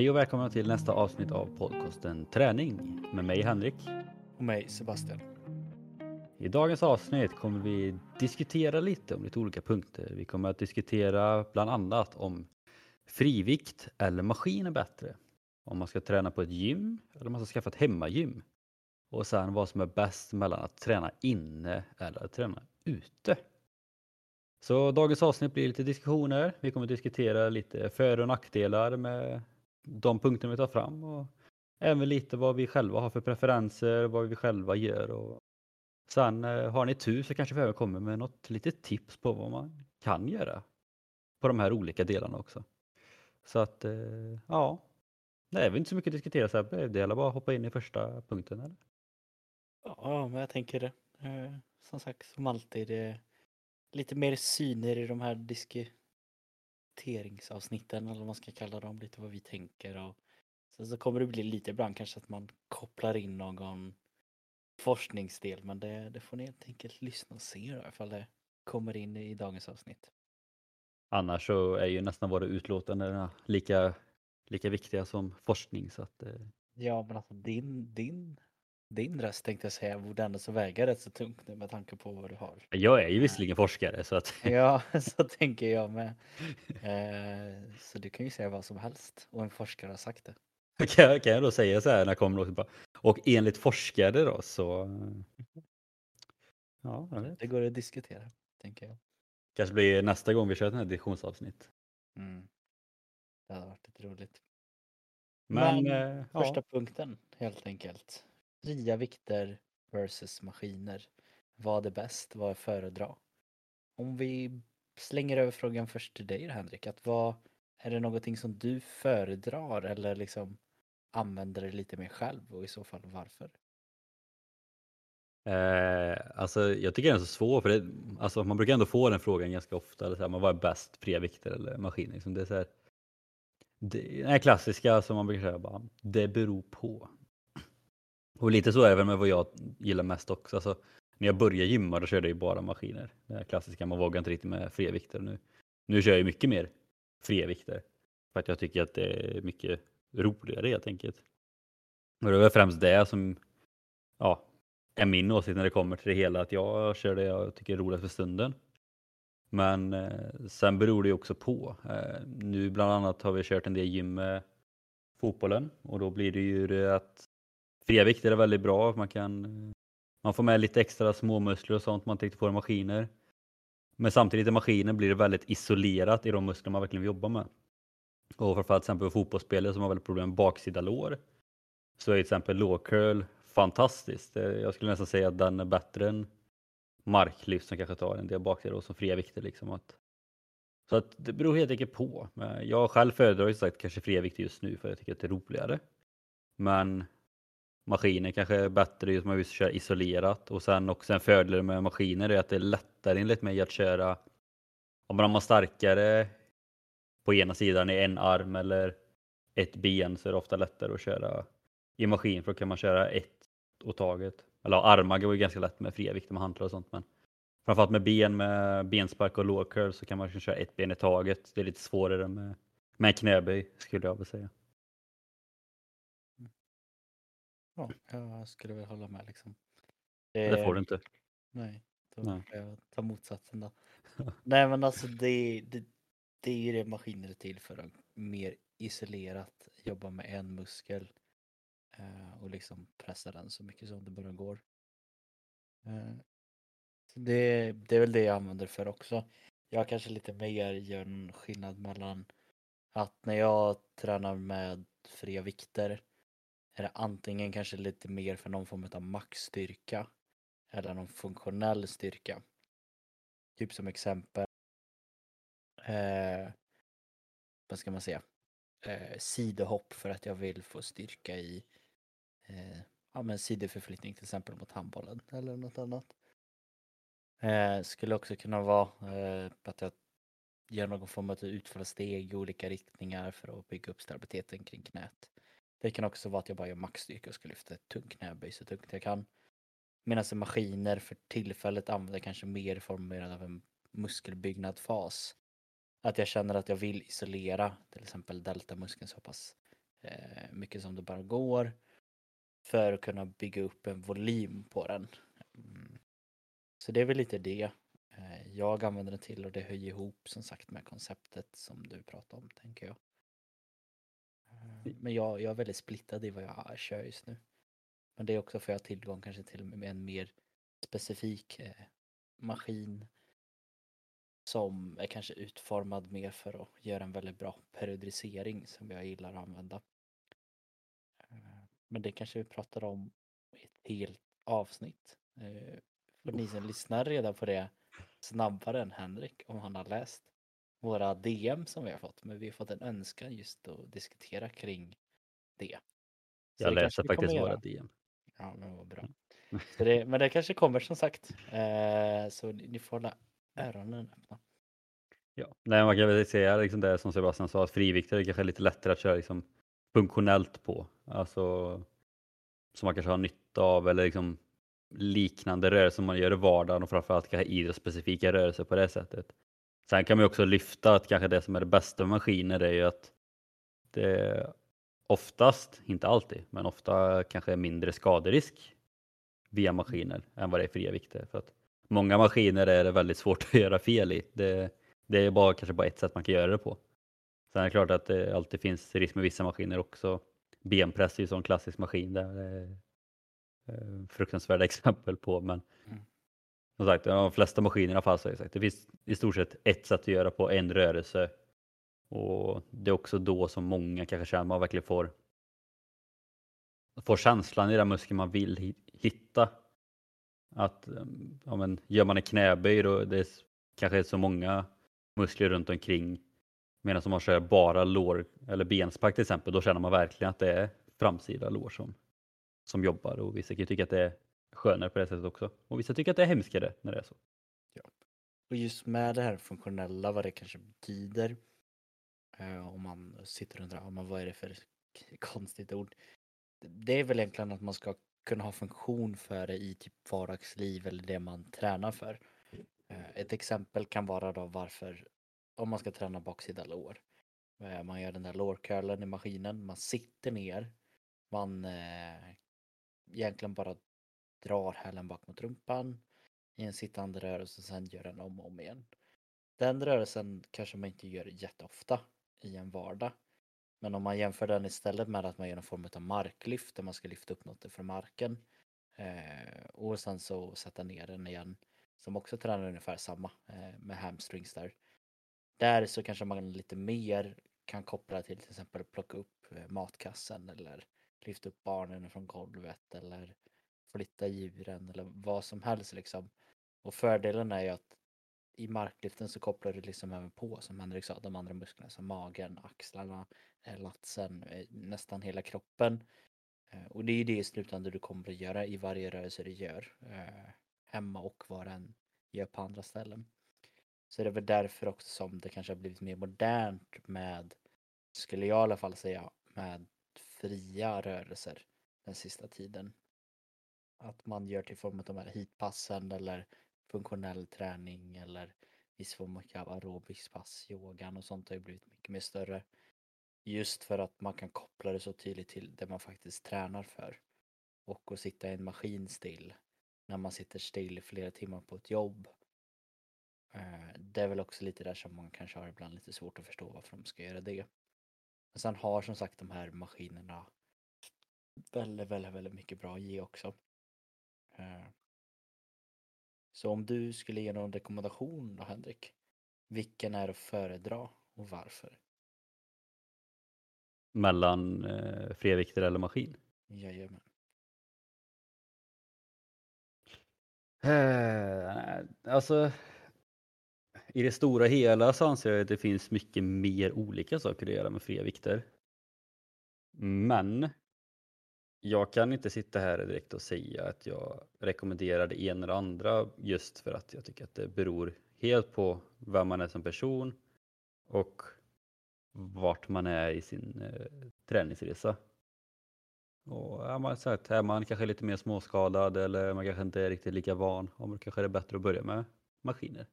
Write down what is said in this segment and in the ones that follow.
Hej och välkomna till nästa avsnitt av podcasten Träning med mig Henrik. Och mig Sebastian. I dagens avsnitt kommer vi diskutera lite om lite olika punkter. Vi kommer att diskutera bland annat om frivikt eller maskin är bättre. Om man ska träna på ett gym eller om man ska skaffa ett hemmagym. Och sen vad som är bäst mellan att träna inne eller att träna ute. Så dagens avsnitt blir lite diskussioner. Vi kommer att diskutera lite för och nackdelar med de punkterna vi tar fram och även lite vad vi själva har för preferenser, vad vi själva gör. Och sen eh, har ni tur så kanske vi även kommer med något litet tips på vad man kan göra på de här olika delarna också. Så att eh, ja, det är väl inte så mycket att diskutera så här. Eh, det gäller bara att hoppa in i första punkten. Eller? Ja, men jag tänker det. Som sagt, som alltid. Lite mer syner i de här diskuteringsavsnitten eller vad man ska kalla dem. Lite vad vi tänker och sen så kommer det bli lite ibland kanske att man kopplar in någon forskningsdel men det, det får ni helt enkelt lyssna och se då, ifall det kommer in i dagens avsnitt. Annars så är ju nästan våra utlåtanden lika, lika viktiga som forskning. Så att, eh, Ja, men alltså din, din, din röst tänkte jag säga borde ändå så väga rätt så tungt nu med tanke på vad du har. jag är ju visserligen forskare så att Ja, så tänker jag med. Eh, så du kan ju säga vad som helst och en forskare har sagt det. kan, jag, kan jag då säga så här när jag kommer och bara, och enligt forskare då så ja. Det går att diskutera, tänker jag. kanske blir nästa gång vi kör den här diskussionsavsnitt. Mm. Det hade varit lite roligt. Men, Men eh, Första ja, punkten, helt enkelt. Fria vikter versus maskiner. Vad är bäst? Vad är föredra? Om vi slänger över frågan först till dig Henrik. Att vad, är det någonting som du föredrar eller liksom använder det lite mer själv och i så fall varför? eh, alltså jag tycker den är så svår för det, alltså man brukar ändå få den frågan ganska ofta. Eller så här, vad är bäst, fria vikter eller maskiner? Liksom det är så här, det, den här klassiska som man brukar säga, bara, det beror på. Och lite så är det väl med vad jag gillar mest också. Alltså, när jag började gymma då körde jag ju bara maskiner. Det här klassiska, man vågar inte riktigt med fria vikter nu. Nu kör jag mycket mer fria vikter. För att jag tycker att det är mycket roligare helt enkelt. Och det är väl främst det som ja, är min åsikt när det kommer till det hela. Att jag kör det jag tycker är roligast för stunden. Men eh, sen beror det ju också på. Eh, nu bland annat har vi kört en del gym med fotbollen och då blir det ju det att fria vikter är väldigt bra. Man kan eh, man får med lite extra småmuskler och sånt man inte riktigt får i maskiner. Men samtidigt i maskiner blir det väldigt isolerat i de muskler man verkligen vill jobba med. Och framförallt till exempel fotbollsspelare som har väldigt problem med baksida lår. Så är till exempel lårcurl fantastiskt. Eh, jag skulle nästan säga att den är bättre än marklyft som kanske tar en del baksida och som fria vikter. Liksom att, så att det beror helt enkelt på. Eh, jag själv föredrar ju sagt kanske fria vikter just nu för jag tycker att det är roligare. Men maskiner kanske är bättre just om man vill köra isolerat och sen också en fördel med maskiner är att det är lättare enligt mig att köra om man har starkare på ena sidan i en arm eller ett ben så är det ofta lättare att köra i maskin för då kan man köra ett åt taget. Eller ja, armar går ju ganska lätt med fria vikter med hantlar och sånt men framförallt med ben med benspark och lågcurl så kan man köra ett ben i taget. Det är lite svårare med, med knäböj skulle jag vilja säga. Ja, jag skulle väl hålla med liksom. Det får du inte. Nej, då Nej. får jag ta motsatsen då. Nej men alltså det, det, det är ju det maskiner är till för att mer isolerat jobba med en muskel eh, och liksom pressa den så mycket som det bara går. Eh, det, det är väl det jag använder för också. Jag kanske lite mer gör en skillnad mellan att när jag tränar med fria vikter är det antingen kanske lite mer för någon form av maxstyrka eller någon funktionell styrka. Typ som exempel eh, vad ska man säga? Eh, sidohopp för att jag vill få styrka i eh, ja, men sidoförflyttning till exempel mot handbollen eller något annat. Eh, skulle också kunna vara eh, att jag gör någon form av typ utfallssteg i olika riktningar för att bygga upp stabiliteten kring knät. Det kan också vara att jag bara gör maxstyrka och ska lyfta ett tungt knäböj så tungt jag kan. Medan maskiner för tillfället använder kanske mer formerad av en muskelbyggnadsfas. Att jag känner att jag vill isolera till exempel deltamuskeln så pass eh, mycket som det bara går för att kunna bygga upp en volym på den. Mm. Så det är väl lite det eh, jag använder den till och det höjer ihop som sagt med konceptet som du pratade om tänker jag. Men jag, jag är väldigt splittad i vad jag kör just nu. Men det är också för att jag har tillgång kanske till en mer specifik eh, maskin som är kanske utformad mer för att göra en väldigt bra periodisering som jag gillar att använda. Eh, men det kanske vi pratar om i ett helt avsnitt. Eh, för ni som lyssnar redan på det snabbare än Henrik om han har läst våra DM som vi har fått. Men vi har fått en önskan just att diskutera kring det. Så jag det läser faktiskt våra DM. Ja, men vad bra. Det, men det kanske kommer som sagt. Eh, så ni får hålla öronen öppna. Ja, nej, man kan väl säga liksom det som Sebastian sa, att friviktare är kanske lite lättare att köra liksom funktionellt på. Alltså som man kanske har nytta av eller liksom liknande rörelser man gör i vardagen och framförallt kanske idrottsspecifika rörelser på det sättet. Sen kan man också lyfta att kanske det som är det bästa med maskiner är ju att det oftast, inte alltid, men ofta kanske är mindre skaderisk via maskiner än vad det är fria vikter. För att många maskiner är det väldigt svårt att göra fel i. Det, det är bara, kanske bara ett sätt man kan göra det på. Sen är det klart att det alltid finns risk med vissa maskiner också. Benpress är ju en klassisk maskin där det är eh, fruktansvärda exempel på. Men mm som sagt, de flesta maskinerna fanns alla det, det finns i stort sett ett sätt att göra på en rörelse. Och det är också då som många kanske känner att man verkligen får, får känslan i den muskeln man vill hitta. Att ehm, ja, men, gör man en knäböj då det är kanske så många muskler runt omkring. Medan om man kör bara lår eller benspark till exempel, då känner man verkligen att det är framsida lår som, som jobbar och vissa kan tycka att det är skönare på det sättet också. Och vissa tycker att det är hemskare när det är så. Ja. Och just med det här funktionella, vad det kanske betyder. Eh, om man sitter och undrar, men vad är det för konstigt ord? Det är väl egentligen att man ska kunna ha funktion för det i typ vardagsliv eller det man tränar för. Eh, ett exempel kan vara då varför, om man ska träna baksida lår. Eh, man gör den där lårcurlen i maskinen, man sitter ner, man eh, egentligen bara drar hälen bak mot rumpan i en sittande rörelse och sen gör den om och om igen. Den rörelsen kanske man inte gör jätteofta i en vardag. Men om man jämför den istället med att man gör en form av marklyft där man ska lyfta upp något från marken eh, och sen så sätta ner den igen som också tränar ungefär samma eh, med hamstrings där. Där så kanske man lite mer kan koppla till till exempel plocka upp eh, matkassen eller lyfta upp barnen från golvet eller flytta djuren eller vad som helst liksom. Och fördelen är ju att i marklyften så kopplar du liksom även på som Henrik sa, de andra musklerna som magen, axlarna, eh, latsen, eh, nästan hela kroppen. Eh, och det är ju det i slutändan du kommer att göra i varje rörelse du gör hemma och vad den gör på andra ställen. Så det är väl därför också som det kanske har blivit mer modernt med, skulle jag i alla fall säga, med fria rörelser den sista tiden. Att man gör till form av de här heatpassen eller funktionell träning eller viss form av aerobicspass, yogan och sånt har ju blivit mycket mer större. Just för att man kan koppla det så tydligt till det man faktiskt tränar för. Och att sitta i en maskin still när man sitter still i flera timmar på ett jobb. Eh, det är väl också lite där som man kanske har ibland lite svårt att förstå varför de ska göra det. Men sen har som sagt de här maskinerna väldigt, väldigt, väldigt mycket bra att ge också. Eh, så om du skulle ge någon rekommendation då Henrik, vilken är att föredra och varför? Mellan eh, frevikter eller maskin? Jajamän. Eh, alltså, i det stora hela så anser jag att det finns mycket mer olika saker att göra med fria vikter. Men jag kan inte sitta här direkt och säga att jag rekommenderar det ena eller andra just för att jag tycker att det beror helt på vem man är som person och vart man är i sin eh, träningsresa. Och är, man, så här, är man kanske lite mer småskadad eller man kanske inte är riktigt lika van, och kanske är bättre att börja med maskiner.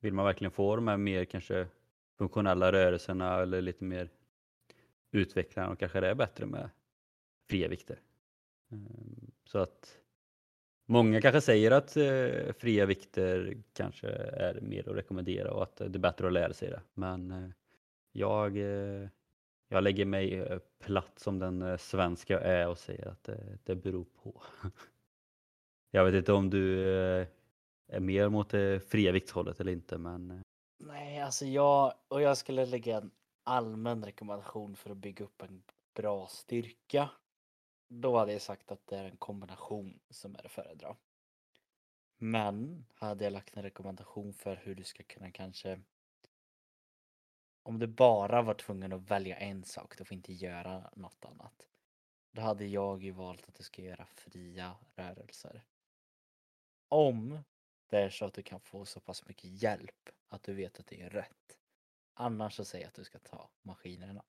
Vill man verkligen få de här mer kanske funktionella rörelserna eller lite mer utvecklande, och kanske det är bättre med fria vikter. Ehm, så att många kanske säger att eh, fria vikter kanske är mer att rekommendera och att det är bättre att lära sig det. Men eh, jag, eh, jag lägger mig platt som den svenska jag är och säger att det, det beror på. jag vet inte om du är mer mot det fria viktshållet eller inte men Nej, alltså jag och jag skulle lägga en allmän rekommendation för att bygga upp en bra styrka. Då hade jag sagt att det är en kombination som är att föredra. Men hade jag lagt en rekommendation för hur du ska kunna kanske om du bara var tvungen att välja en sak, du får inte göra något annat. Då hade jag ju valt att du ska göra fria rörelser. Om det är så att du kan få så pass mycket hjälp att du vet att det är rätt. Annars så säger jag att du ska ta maskinerna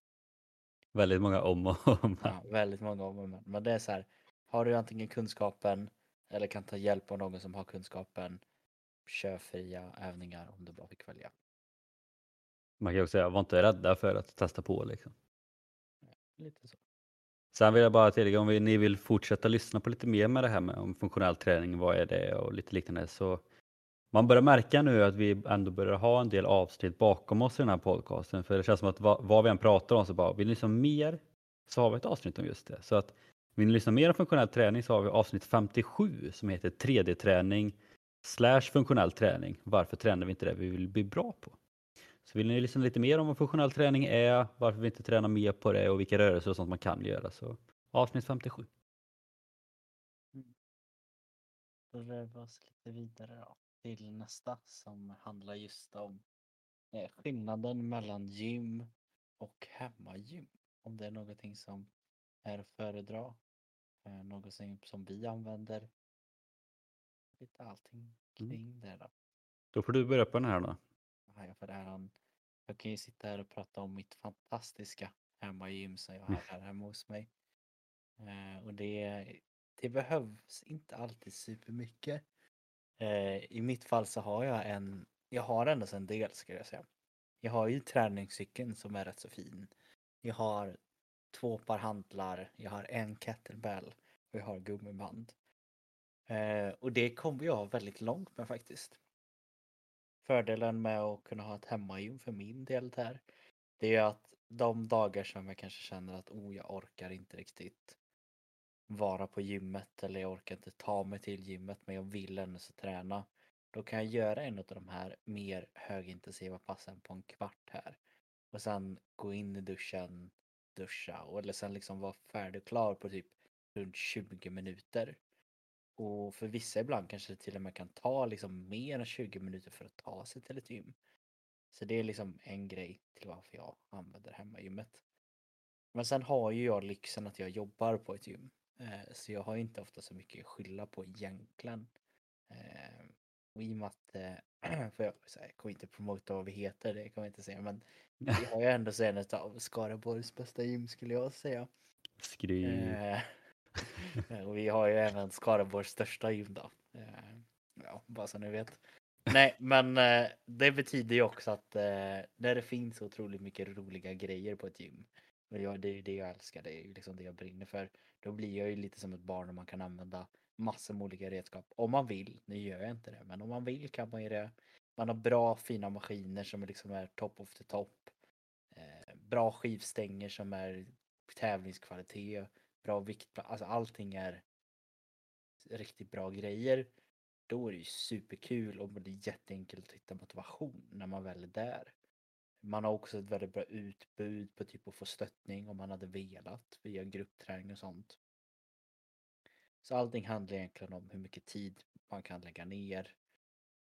väldigt många om och om. Ja, väldigt många om och men. Men det är så här, har du antingen kunskapen eller kan ta hjälp av någon som har kunskapen, kör fria övningar om du bara fick välja. Man kan också säga, var inte rädda för att testa på liksom. Lite så. Sen vill jag bara tillägga om vi- ni vill fortsätta lyssna på lite mer med det här med om funktionell träning, vad är det och lite liknande så man börjar märka nu att vi ändå börjar ha en del avsnitt bakom oss i den här podcasten för det känns som att vad, vad vi än pratar om så bara vill ni lyssna mer så har vi ett avsnitt om just det. Så att vill ni lyssna mer om funktionell träning så har vi avsnitt 57 som heter 3D-träning slash funktionell träning. Varför tränar vi inte det vi vill bli bra på? Så vill ni lyssna lite mer om vad funktionell träning är, varför vi inte tränar mer på det och vilka rörelser och sånt man kan göra så avsnitt 57. Mm. Då rör vi oss lite vidare då till nästa som handlar just om eh, skillnaden mellan gym och hemmagym. Om det är någonting som är att föredra, eh, någonting som vi använder. Lite allting Mm. kring det då. Då får du börja på den här då. Det här, han- jag kan ju sitta här och prata om mitt fantastiska hemmagym som jag har här hemma hos mig. Eh, och det, det behövs inte alltid supermycket. Eh, I mitt fall så har jag en, jag har ändå en del skulle jag säga. Jag har ju träningscykeln som är rätt så fin. Jag har två par hantlar, jag har en kettlebell och jag har gummiband. Eh, och det kommer jag väldigt långt med faktiskt. Fördelen med att kunna ha ett hemmagym för min del där, det är att de dagar som jag kanske känner att oh, jag orkar inte riktigt vara på gymmet eller jag orkar inte ta mig till gymmet men jag vill ändå så träna. Då kan jag göra en av de här mer högintensiva passen på en kvart här. Och sen gå in i duschen, duscha och eller sen liksom vara färdig och klar på typ runt 20 minuter. Och för vissa ibland kanske det till och med kan ta liksom mer än 20 minuter för att ta sig till ett gym. Så det är liksom en grej till varför jag använder hemmagymmet. Men sen har ju jag lyxen att jag jobbar på ett gym. Eh, Så jag har inte ofta så mycket att skylla på egentligen. Eh, Och i och med att, eh, för jag, så här, jag kommer inte promota vad vi heter, det kommer jag inte säga, men vi har ju ändå så en av Skaraborgs bästa gym skulle jag säga. Skryt. Eh, och vi har ju även Skaraborgs största gym då. Ja, bara så ni vet. Nej, men det betyder ju också att när det finns otroligt mycket roliga grejer på ett gym. Jag, det är ju det jag älskar, det är ju liksom det jag brinner för. Då blir jag ju lite som ett barn och man kan använda massor med olika redskap. Om man vill, nu gör jag inte det, men om man vill kan man ju det. Man har bra fina maskiner som liksom är top of the top. Eh, bra skivstänger som är tävlingskvalitet bra vikt, alltså allting är riktigt bra grejer. Då är det ju superkul och det är jätteenkelt att hitta motivation när man väl är där. Man har också ett väldigt bra utbud på typ att få stöttning om man hade velat via gruppträning och sånt. Så allting handlar egentligen om hur mycket tid man kan lägga ner.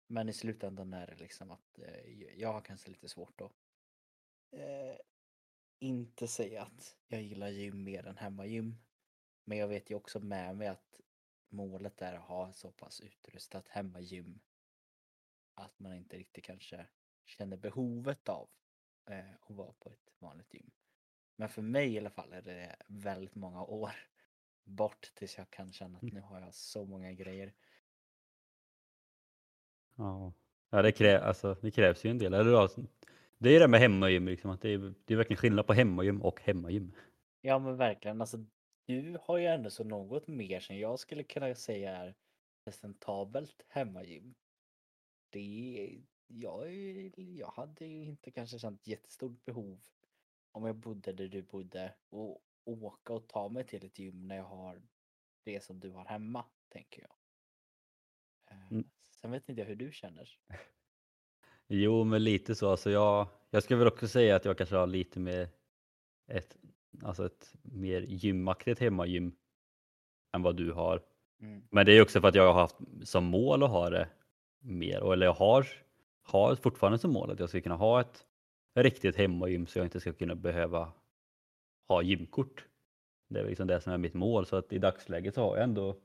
Men i slutändan är det liksom att eh, jag har kanske lite svårt att eh, inte säga att jag gillar gym mer än hemmagym. Men jag vet ju också med mig att målet är att ha ett så pass utrustat hemmagym att man inte riktigt kanske känner behovet av eh, att vara på ett vanligt gym. Men för mig i alla fall är det väldigt många år bort tills jag kan känna att nu har jag så många grejer. Ja, ja det, krä, alltså, det krävs ju en del. Eller då, Det är det med hemmagym, liksom, att det är, det är verkligen skillnad på hemmagym och hemmagym. Ja men verkligen, alltså du har ju ändå så något mer som jag skulle kunna säga är presentabelt hemmagym. Det, jag, jag hade ju inte kanske känt jättestort behov om jag bodde där du bodde och åka och ta mig till ett gym när jag har det som du har hemma, tänker jag. Eh, Mm. Sen vet inte jag hur du känner. Jo, men lite så. Alltså jag, jag skulle väl också säga att jag kanske har lite mer ett, alltså ett mer gymaktigt hemmagym än vad du har. Mm. Men det är också för att jag har haft som mål att ha det mer, eller jag har, har fortfarande som mål att jag ska kunna ha ett riktigt hemmagym så jag inte ska kunna behöva ha gymkort. Det är liksom det som är mitt mål, så att i dagsläget så har jag ändå,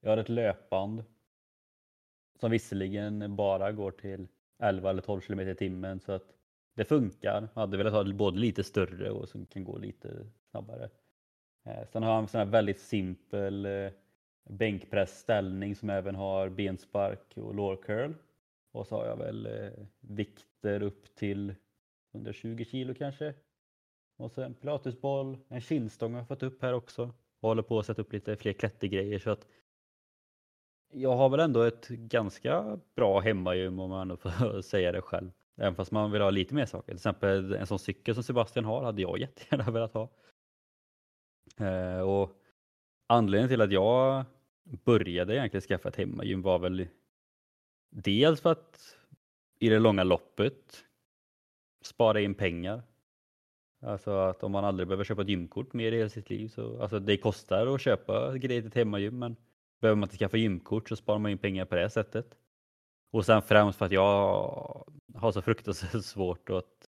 jag har ett löpband som visserligen bara går till 11 eller 12 kilometer i timmen så att det funkar. Jag hade velat ha både lite större och som kan gå lite snabbare. Eh, sen har jag en sån här väldigt simpel eh, bänkpressställning som även har benspark och lårcurl. Och så har jag väl eh, vikter upp till 120 kilo kanske. Och sen pilatesboll, en kinstång har jag fått upp här också. Och håller på att sätta upp lite fler klättergrejer så att jag har väl ändå ett ganska bra hemmagym om man får säga det själv. Även fast man vill ha lite mer saker. Till exempel en sån cykel som Sebastian har hade jag jättegärna velat ha. Eh, och anledningen till att jag började egentligen skaffa ett hemmagym var väl dels för att i det långa loppet spara in pengar. Alltså att om man aldrig behöver köpa ett gymkort mer i hela sitt liv så alltså det kostar att köpa grejer till ett hemmagym men behöver man inte skaffa gymkort så sparar man in pengar på det sättet. Och sen främst för att jag har så fruktansvärt svårt att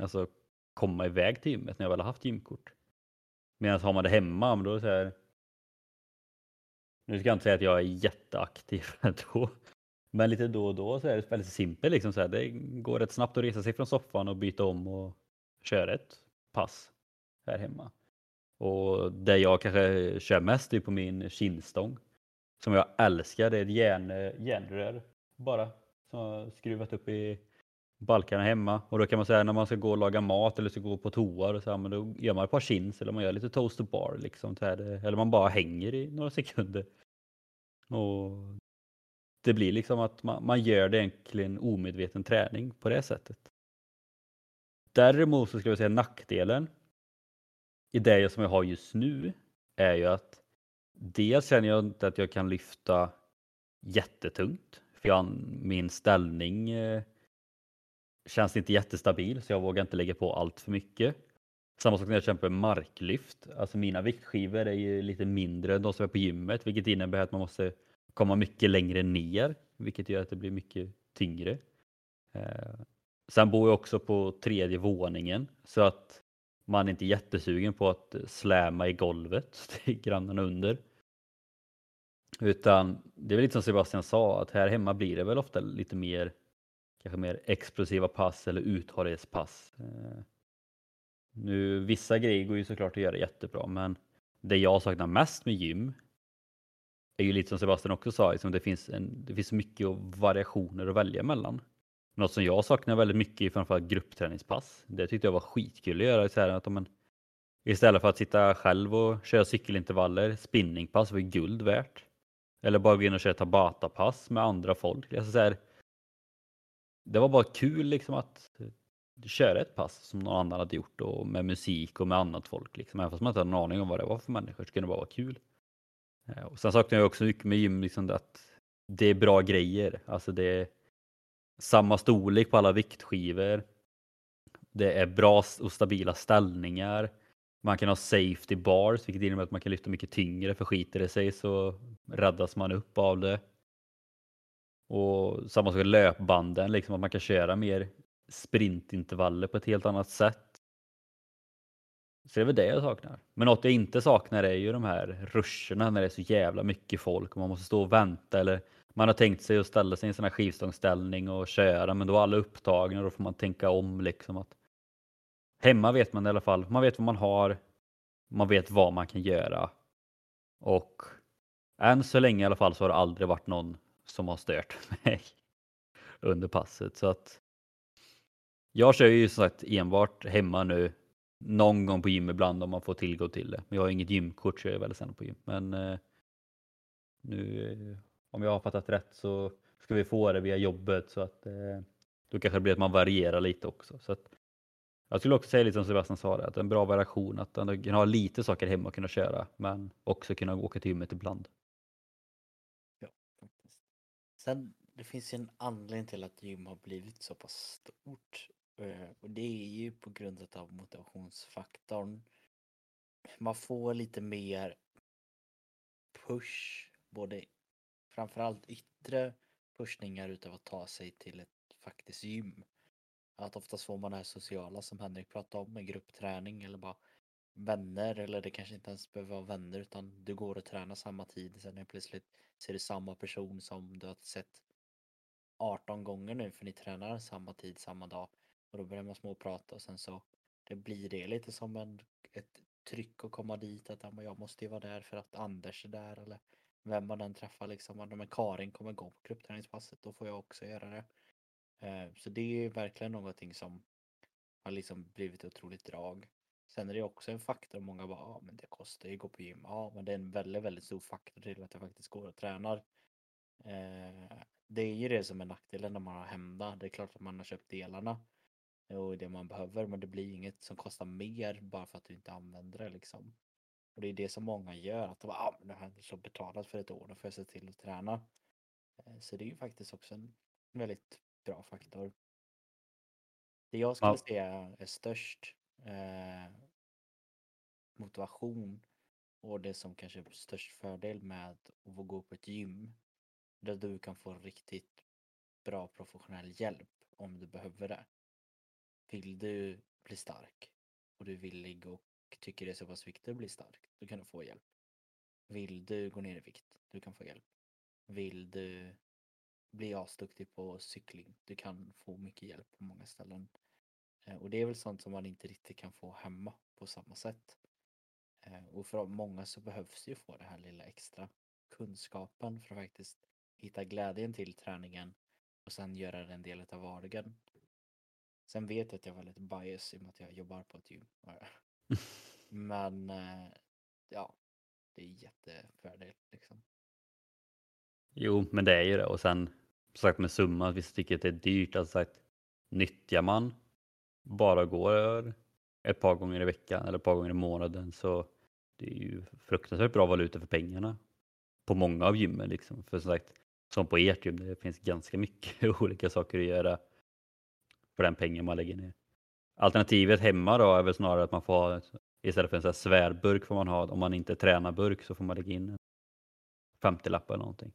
alltså, komma iväg till gymmet när jag väl har haft gymkort. Medan har man det hemma, men då är det så här. Nu ska jag inte säga att jag är jätteaktiv då. Men lite då och då så är det väldigt simpelt. Liksom så här. Det går rätt snabbt att resa sig från soffan och byta om och köra ett pass här hemma. Och det jag kanske kör mest är på min kinstång. Som jag älskar. Det är ett järn, järnrör bara. Som jag skruvat upp i balkarna hemma. Och då kan man säga när man ska gå och laga mat eller ska gå på toa. Och så här, men då gör man ett par chins eller man gör lite toast to bar. Liksom, här, eller man bara hänger i några sekunder. Och det blir liksom att man, man gör det egentligen omedveten träning på det sättet. Däremot så skulle jag säga nackdelen i det som jag har just nu är ju att dels känner jag inte att jag kan lyfta jättetungt. För jag, min ställning eh, känns inte jättestabil så jag vågar inte lägga på allt för mycket. Samma sak när jag kämpar med marklyft. Alltså mina viktskivor är ju lite mindre än de som är på gymmet vilket innebär att man måste komma mycket längre ner vilket gör att det blir mycket tyngre. Eh, sen bor jag också på tredje våningen så att man är inte jättesugen på att släma i golvet till grannarna under. Utan det är väl lite som Sebastian sa att här hemma blir det väl ofta lite mer kanske mer explosiva pass eller uthållighetspass. Eh, Nu, vissa grejer går ju såklart att göra jättebra men det jag saknar mest med gym är ju lite som Sebastian också sa, liksom det, finns en, det finns mycket variationer att välja mellan. Något som jag saknar väldigt mycket är framförallt gruppträningspass. Det tyckte jag var skitkul att göra. Så här, att om man, istället för att sitta själv och köra cykelintervaller, spinningpass var ju guld värt. Eller bara gå in och köra tabata-pass med andra folk. Alltså så här, det var bara kul liksom att köra ett pass som någon annan hade gjort och med musik och med annat folk. Liksom. Även fast man inte hade en aning om vad det var för människor så kunde det bara vara kul. Eh, och sen saknar jag också mycket med gym liksom att det är bra grejer. Alltså det är samma storlek på alla viktskivor. Det är bra och stabila ställningar. Man kan ha safety bars vilket innebär att man kan lyfta mycket tyngre för skiter det sig så räddas man upp av det. Och samma sak med löpbanden, liksom att man kan köra mer sprintintervaller på ett helt annat sätt. Så det är väl det jag saknar. Men något jag inte saknar är ju de här ruscherna när det är så jävla mycket folk och man måste stå och vänta eller man har tänkt sig att ställa sig i en sån här skivstångsställning och köra men då är alla upptagna och då får man tänka om liksom att hemma vet man i alla fall, man vet vad man har, man vet vad man kan göra och än så länge i alla fall så har det aldrig varit någon som har stört mig under passet så att Jag kör ju som sagt enbart hemma nu. Någon gång på gym ibland om man får tillgång till det. Men jag har inget gymkort så jag är väldigt sällan på gym. Men eh, nu eh, om jag har fattat rätt så ska vi få det via jobbet så att eh, då kanske det blir att man varierar lite också. Så att, jag skulle också säga lite som Sebastian sa, det, att en bra variation, att man ha lite saker hemma och kunna köra, men också kunna åka till gymmet ibland. Ja, faktiskt. Sen, det finns ju en anledning till att gym har blivit så pass stort eh, Och det är ju på grund av motivationsfaktorn. Man får lite mer push, både framförallt yttre pushningar utav att ta sig till ett faktiskt gym. Att oftast får man det här sociala som Henrik pratade om med gruppträning eller bara vänner eller det kanske inte ens behöver vara vänner utan du går och tränar samma tid sen helt plötsligt ser du samma person som du har sett 18 gånger nu för ni tränar samma tid samma dag och då börjar man småprata och sen så det blir det lite som en, ett tryck att komma dit att jag måste ju vara där för att Anders är där eller vem man än träffar liksom. Men Karin kommer gå på gruppträningspasset då får jag också göra det. Eh, så det är ju verkligen någonting som har liksom blivit ett otroligt drag. Sen är det också en faktor, många bara, ja men det kostar ju att gå på gym. Ja men det är en väldigt, väldigt stor faktor till att jag faktiskt går och tränar. Eh, Det är ju det som är nackdelen när man har hemma. Det är klart att man har köpt delarna och det man behöver men det blir inget som kostar mer bara för att du inte använder det liksom. Och det är det som många gör, att de bara, ah, men det här är så betalat för ett år, då får jag se till att träna. Eh, Så det är ju faktiskt också en väldigt bra faktor. Det jag skulle Ja. säga är störst eh, motivation och det som kanske är störst fördel med att gå på ett gym. Där du kan få riktigt bra professionell hjälp om du behöver det. Vill du bli stark och du är villig och tycker det är så pass viktigt att bli stark, då kan du få hjälp. Vill du gå ner i vikt, du kan få hjälp. Vill du bli asduktig på cykling, du kan få mycket hjälp på många ställen. Eh, och det är väl sånt som man inte riktigt kan få hemma på samma sätt. Eh, och för många så behövs ju få det här lilla extra kunskapen för att faktiskt hitta glädjen till träningen och sen göra den en del av vardagen. Sen vet jag att jag var lite bias i och med att jag jobbar på ett gym. Men eh, ja, det är jättefördel liksom. Jo, men det är ju det. Och sen som sagt med summan, vissa tycker att det är dyrt. Alltså sagt, nyttjar man bara går ett par gånger i veckan eller ett par gånger i månaden så det är ju fruktansvärt bra valuta för pengarna på många av gymmen. Liksom. För som sagt, som på ert gym, det finns ganska mycket olika saker att göra för den pengen man lägger ner. Alternativet hemma då är väl snarare att man får ha, istället för en sån här svärburk får man ha, om man inte tränar burk så får man lägga in en 50-lapp eller någonting.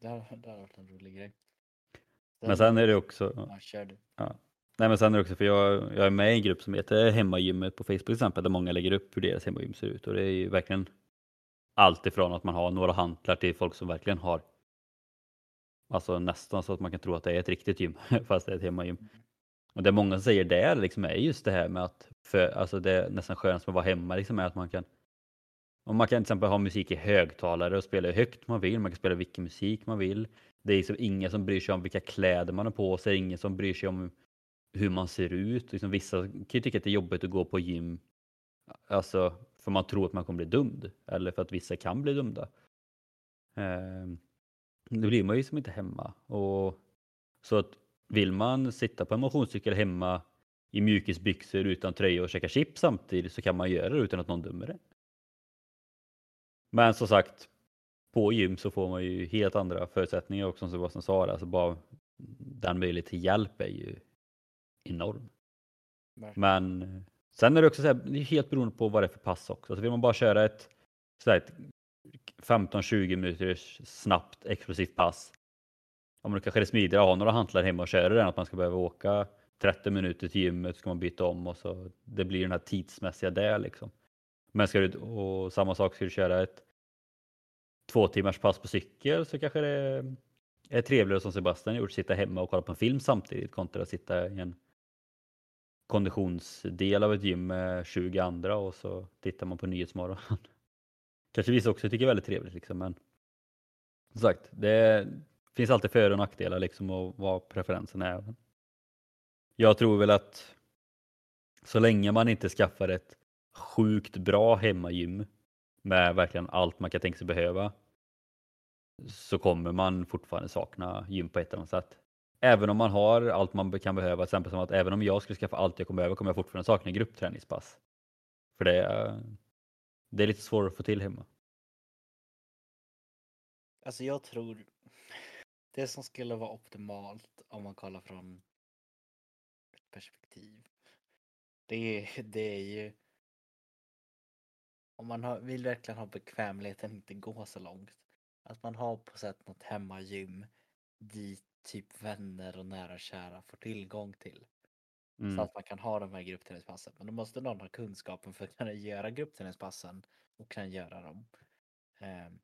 Det har, det varit en rolig grej. Men sen är det också, Ja, du. nej men sen är det också för jag, jag är med i en grupp som heter Hemmagymmet på Facebook till exempel där många lägger upp hur deras hemmagym ser ut och det är ju verkligen allt ifrån att man har några hantlar till folk som verkligen har alltså nästan så att man kan tro att det är ett riktigt gym fast det är ett hemmagym. Och det många säger där liksom är just det här med att för, alltså det är nästan skönast med att vara hemma liksom är att man kan och man kan till exempel ha musik i högtalare och spela hur högt man vill, man kan spela vilken musik man vill. Det är liksom ingen som bryr sig om vilka kläder man har på sig, ingen som bryr sig om hur man ser ut. Liksom vissa kan ju tycka att det är jobbigt att gå på gym alltså, för man tror att man kommer bli dömd eller för att vissa kan bli dömda. Um, då blir man ju som inte hemma. Och, så att vill man sitta på en motionscykel hemma i mjukisbyxor utan tröja och käka chips samtidigt så kan man göra det utan att någon dömer det. Men som sagt, på gym så får man ju helt andra förutsättningar också som Sebastian sa. Alltså bara den möjlighet till hjälp är ju enorm. Verkligen. Men eh, sen är det också så här, det är helt beroende på vad det är för pass också. Så vill man bara köra ett, så här, ett 15-20 minuters snabbt explosivt pass. Om det kanske är smidigare att ha några hantlar hemma och köra den än att man ska behöva åka 30 minuter till gymmet ska man byta om och så det blir den här tidsmässiga där liksom. Men ska du, och samma sak ska du köra ett två timmars pass på cykel så kanske det är trevligare som Sebastian gjort, sitta hemma och kolla på en film samtidigt kontra att sitta i en konditionsdel av ett gym med 20 andra och så tittar man på Nyhetsmorgon. Kanske vissa också tycker är väldigt trevligt liksom men som sagt, det finns alltid för och nackdelar liksom och vad preferensen är. Jag tror väl att så länge man inte skaffar ett sjukt bra hemmagym med verkligen allt man kan tänka sig behöva så kommer man fortfarande sakna gym på ett eller annat sätt. Även om man har allt man kan behöva, till exempel som att även om jag skulle skaffa allt jag kommer behöva kommer jag fortfarande sakna gruppträningspass. För det det är lite svårare att få till hemma. Alltså jag tror det som skulle vara optimalt om man kollar från ett perspektiv. Det är, det är ju om man har, vill verkligen ha bekvämligheten, inte gå så långt. Att man har på sätt något hemmagym dit typ vänner och nära och kära får tillgång till. Så Mm. att man kan ha de här gruppträningspassen. Men då måste någon ha kunskapen för att kunna göra gruppträningspassen och kan göra dem. Ehm,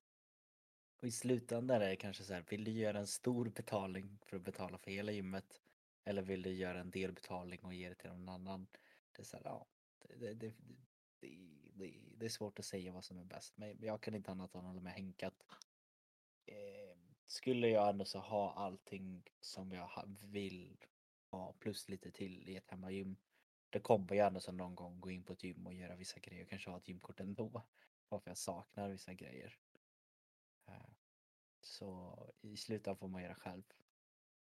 och i slutändan är det kanske så här, vill du göra en stor betalning för att betala för hela gymmet? Eller vill du göra en delbetalning och ge det till någon annan? Det är så här, ja, det, det, det, det, är svårt att säga vad som är bäst. Men jag kan inte annat än hålla med Henke att eh, skulle jag ändå så ha allting som jag vill ha plus lite till i ett hemmagym. Det kommer ju ändå som någon gång gå in på ett gym och göra vissa grejer. och Kanske ha ett gymkort ändå. Varför jag saknar vissa grejer. Eh, så i slutändan får man göra själv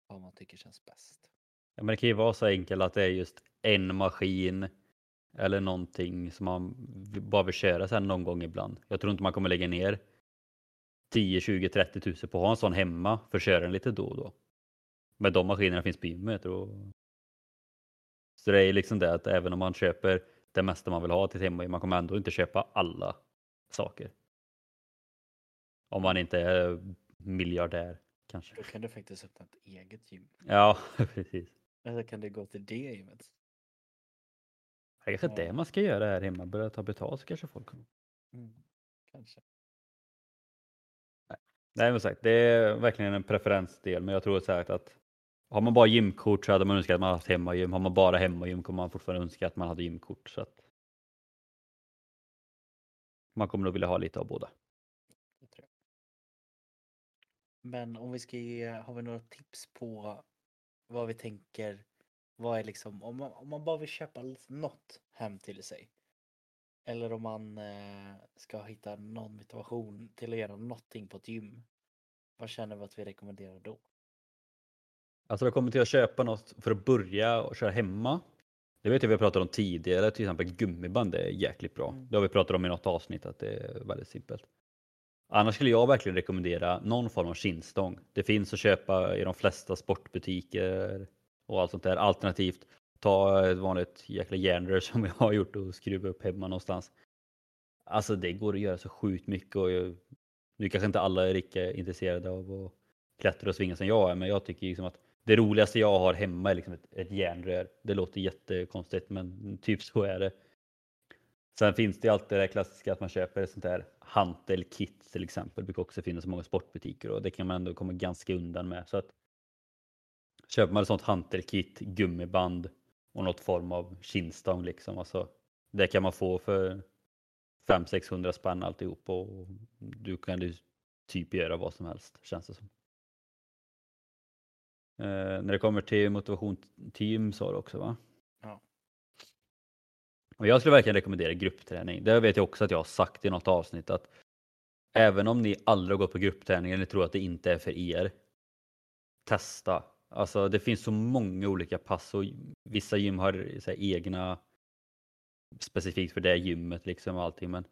vad man tycker känns bäst. Ja, men det kan ju vara så enkelt att det är just en maskin eller någonting som man bara vill köra sen någon gång ibland. Jag tror inte man kommer lägga ner 10, 20, 30 tusen på att ha en sån hemma för att köra den lite då och då. Men de maskinerna finns på gymmet. Och... Så det är liksom det att även om man köper det mesta man vill ha till hemmagym, man kommer ändå inte köpa alla saker. Om man inte är miljardär kanske. Då kan du faktiskt öppna ett eget gym. Ja, precis. Eller kan du gå till det gymmet? Det är kanske Ja. det man ska göra här hemma, börja ta betalt så kanske folk kommer. Mm, kanske. Nej men sagt, det är verkligen en preferensdel men jag tror säkert att har man bara gymkort så hade man önskat att man haft hemmagym. Har man bara hemmagym kommer man fortfarande önska att man hade gymkort. Så att man kommer nog vilja ha lite av båda. Men om vi ska ge, har vi några tips på vad vi tänker, vad är liksom, om man, om man bara vill köpa något hem till sig. Eller om man eh, ska hitta någon motivation till att göra någonting på ett gym. Vad känner vi att vi rekommenderar då? Alltså jag kommer till att köpa något för att börja och köra hemma. Det vet jag vi har pratat om tidigare, till exempel gummiband är jäkligt bra. Mm. Det har vi pratat om i något avsnitt att det är väldigt simpelt. Annars skulle jag verkligen rekommendera någon form av skinnstång. Det finns att köpa i de flesta sportbutiker och allt sånt där. Alternativt ta ett vanligt jäkla järnrör som jag har gjort och skruva upp hemma någonstans. Alltså det går att göra så sjukt mycket och jag, nu kanske inte alla är lika intresserade av att klättra och svinga som jag är men jag tycker liksom att det roligaste jag har hemma är liksom ett, ett järnrör. Det låter jättekonstigt men typ så är det. Sen finns det alltid det klassiska att man köper ett sånt där hantelkit till exempel. Det brukar också finnas i många sportbutiker och det kan man ändå komma ganska undan med. Så att köper man ett sånt hantelkit, gummiband och något form av kindstång liksom. Alltså, det kan man få för 500-600 spänn alltihop och du kan ju typ göra vad som helst känns det som. Eh, när det kommer till motivation team sa du också va? Ja. Och jag skulle verkligen rekommendera gruppträning. Det vet jag också att jag har sagt i något avsnitt att även om ni aldrig har gått på gruppträning eller tror att det inte är för er. Testa. Alltså det finns så många olika pass och vissa gym har egna specifikt för det gymmet liksom och allting men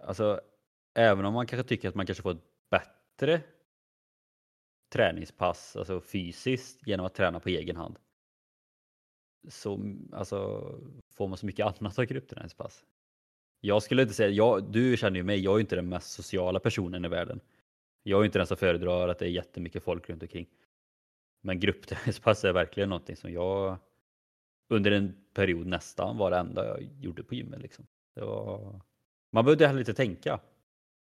alltså även om man kanske tycker att man kanske får ett bättre träningspass, alltså fysiskt genom att träna på egen hand. Så alltså får man så mycket annat av gruppträningspass. Jag skulle inte säga, jag, du känner ju mig, jag är inte den mest sociala personen i världen. Jag är inte den som föredrar att det är jättemycket folk runt omkring. Men gruppträningspass är verkligen någonting som jag under en period nästan var det enda jag gjorde på gymmet. Liksom. Var... Man behövde heller inte tänka.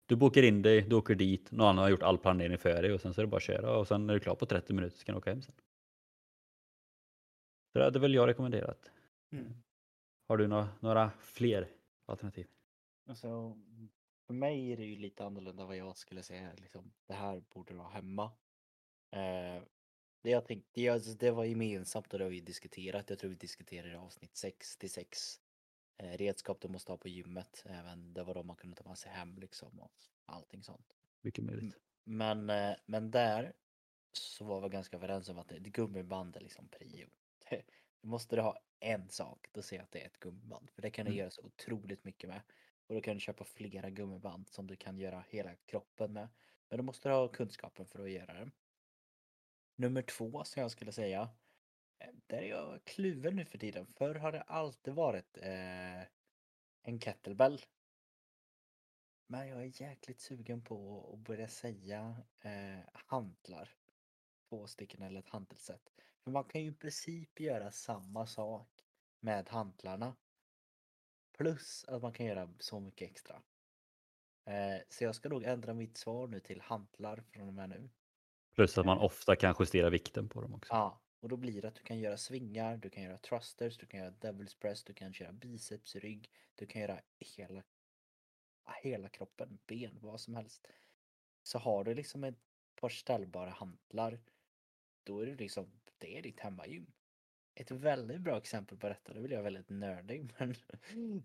Du bokar in dig, du åker dit, någon annan har gjort all planering för dig och sen så är det bara att köra och sen är du klar på 30 minuter så kan du åka hem sen. Så det hade väl jag rekommenderat. Har du några, några fler alternativ? Alltså, för mig är det ju lite annorlunda vad jag skulle säga. Liksom, det här borde vara hemma. Eh, Det jag tänkte, det, alltså, det var gemensamt och det har vi diskuterat. Jag tror vi diskuterade avsnitt 66. Eh, redskap du måste ha på gymmet. Även det var de man kunde ta med sig hem liksom och allting sånt. Mycket möjligt. Men, eh, men där så var vi ganska överens om att ett gummiband är liksom prio. Du måste ha en sak, då ser jag att det är ett gummiband. För det kan du Mm. göra så otroligt mycket med. Och då kan du köpa flera gummiband som du kan göra hela kroppen med. Men du måste ha kunskapen för att göra det. Nummer två som jag skulle säga. Eh, Där är jag kluven nu för tiden. Förr har det alltid varit eh, en kettlebell. Men jag är jäkligt sugen på att börja säga eh, hantlar. Två stycken eller ett hantelset. För man kan ju i princip göra samma sak med hantlarna. Plus att man kan göra så mycket extra. Eh, så jag ska nog ändra mitt svar nu till hantlar från och med nu. Plus att man ofta kan justera vikten på dem också. Ja, och då blir det att du kan göra svingar, du kan göra thrusters, du kan göra devil's press, du kan köra biceps, rygg, du kan göra hela, hela kroppen, ben, vad som helst. Så har du liksom ett par ställbara hantlar, då är det liksom, det är ditt hemmagym. Ett väldigt bra exempel på detta, det vill jag väldigt nördig, men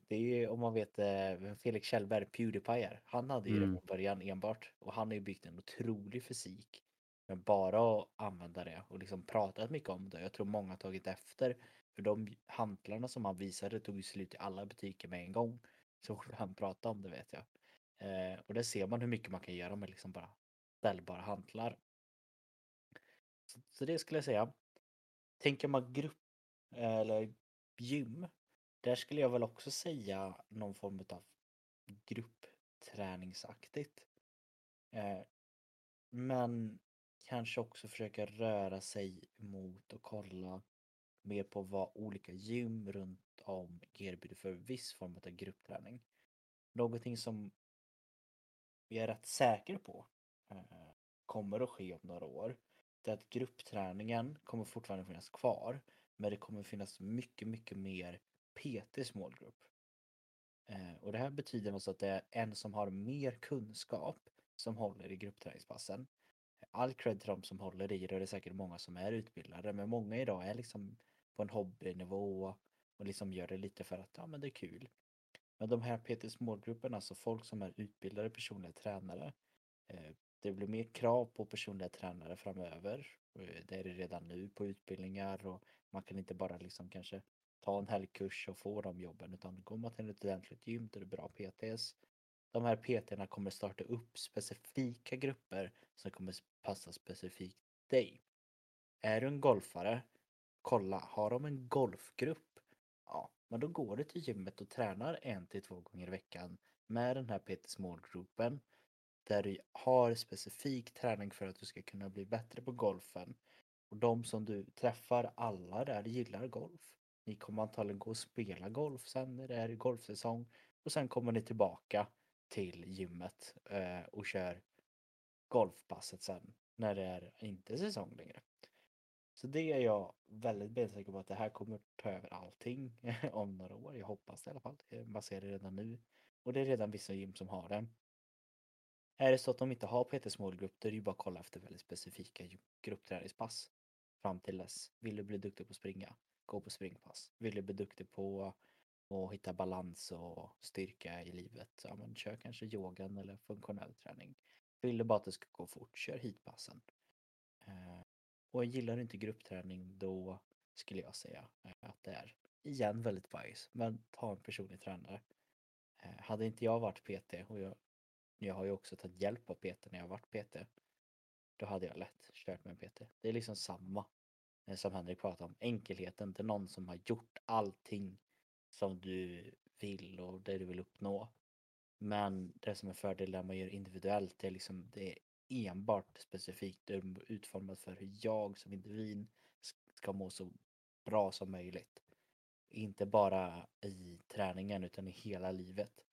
det är ju om man vet eh, vem Felix Kjellberg, Pewdiepie är. Han hade ju det Mm. från början enbart och han har ju byggt en otrolig fysik. Men bara att använda det och liksom pratat mycket om det. Jag tror många har tagit efter. För de hantlarna som han visade tog ju slut i alla butiker med en gång. Så han pratade om det vet jag. Eh, och där ser man hur mycket man kan göra med liksom bara ställbara hantlar. Så, så det skulle jag säga. Tänker man grupp eller gym. Där skulle jag väl också säga någon form av gruppträningsaktigt. Eh, men kanske också försöka röra sig mot och kolla mer på vad olika gym runt om erbjuder för viss form av gruppträning. Någonting som jag är rätt säker på eh, kommer att ske om några år. Det är att gruppträningen kommer fortfarande finnas kvar. Men det kommer finnas mycket, mycket mer PT small group. Eh, och det här betyder alltså att det är en som har mer kunskap som håller i gruppträningspassen. All cred till de som håller i det, och det är säkert många som är utbildade, men många idag är liksom på en hobbynivå och liksom gör det lite för att ja, men det är kul. Men de här PT smågrupperna, alltså folk som är utbildade personliga tränare, eh, det blir mer krav på personliga tränare framöver. Eh, det är det redan nu på utbildningar och man kan inte bara liksom kanske ta en helgkurs och få de jobben utan går man till ett ordentligt gym där det är bra PTs. De här PTna kommer starta upp specifika grupper som kommer passa specifikt dig. Är du en golfare, kolla, har de en golfgrupp? Ja, men då går du till gymmet och tränar en till två gånger i veckan med den här PT Small-gruppen där du har specifik träning för att du ska kunna bli bättre på golfen. Och de som du träffar, alla där gillar golf. Ni kommer antagligen gå och spela golf sen när det är golfsäsong och sen kommer ni tillbaka till gymmet eh, och kör golfpasset sen när det är inte säsong längre. Så det är jag väldigt bensäker på att det här kommer ta över allting om några år. Jag hoppas det i alla fall. Man ser det redan nu. Och det är redan vissa gym som har det. Är det så att de inte har PT Small Group då är det ju bara att kolla efter väldigt specifika gruppträningspass. Fram till dess. Vill du bli duktig på att springa? Gå på springpass. Vill du bli duktig på och hitta balans och styrka i livet? Ja men kör kanske yogan eller funktionell träning. Vill du bara att det ska gå fort? Kör hitpassen. Eh, och gillar du inte gruppträning då skulle jag säga eh, att det är igen väldigt bajs, Men ta en personlig tränare. Eh, Hade inte jag varit PT och jag, jag har ju också tagit hjälp av PT när jag har varit PT. Då hade jag lätt kört med en PT. Det är liksom samma eh, som Henrik pratade om. Enkelheten. Det är någon som har gjort allting som du vill och det du vill uppnå. Men det som är fördelen man gör individuellt det är liksom det är enbart specifikt utformat för hur jag som individ ska må så bra som möjligt. Inte bara i träningen utan i hela livet.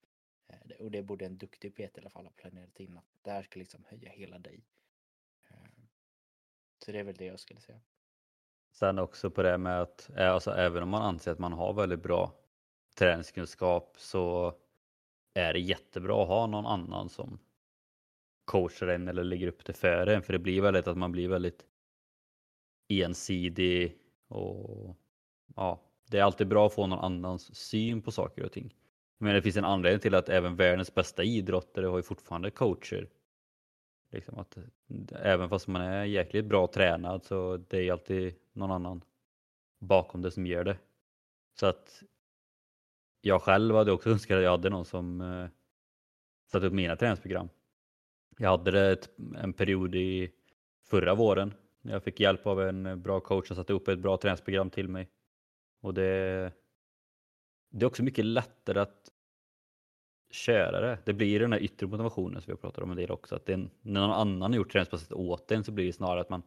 Eh, och det borde en duktig PT i alla fall ha planerat in att det här ska liksom höja hela dig. Eh, så det är väl det jag skulle säga. Sen också på det med att eh, alltså, även om man anser att man har väldigt bra träningskunskap så är det jättebra att ha någon annan som coachar en eller lägger upp det för en. För det blir väldigt att man blir väldigt ensidig och ja, det är alltid bra att få någon annans syn på saker och ting. Men det finns en anledning till att även världens bästa idrottare har ju fortfarande coacher. Liksom att, även fast man är jäkligt bra tränad så det är alltid någon annan bakom det som gör det. Så att jag själv hade också önskat att jag hade någon som eh, satte upp mina träningsprogram. Jag hade det ett, en period i förra våren när jag fick hjälp av en bra coach som satte upp ett bra träningsprogram till mig. Och det, det är också mycket lättare att köra det. Det blir den här yttre motivationen som vi har pratat om en del också. Att det en, när någon annan har gjort träningspasset åt en så blir det snarare att man,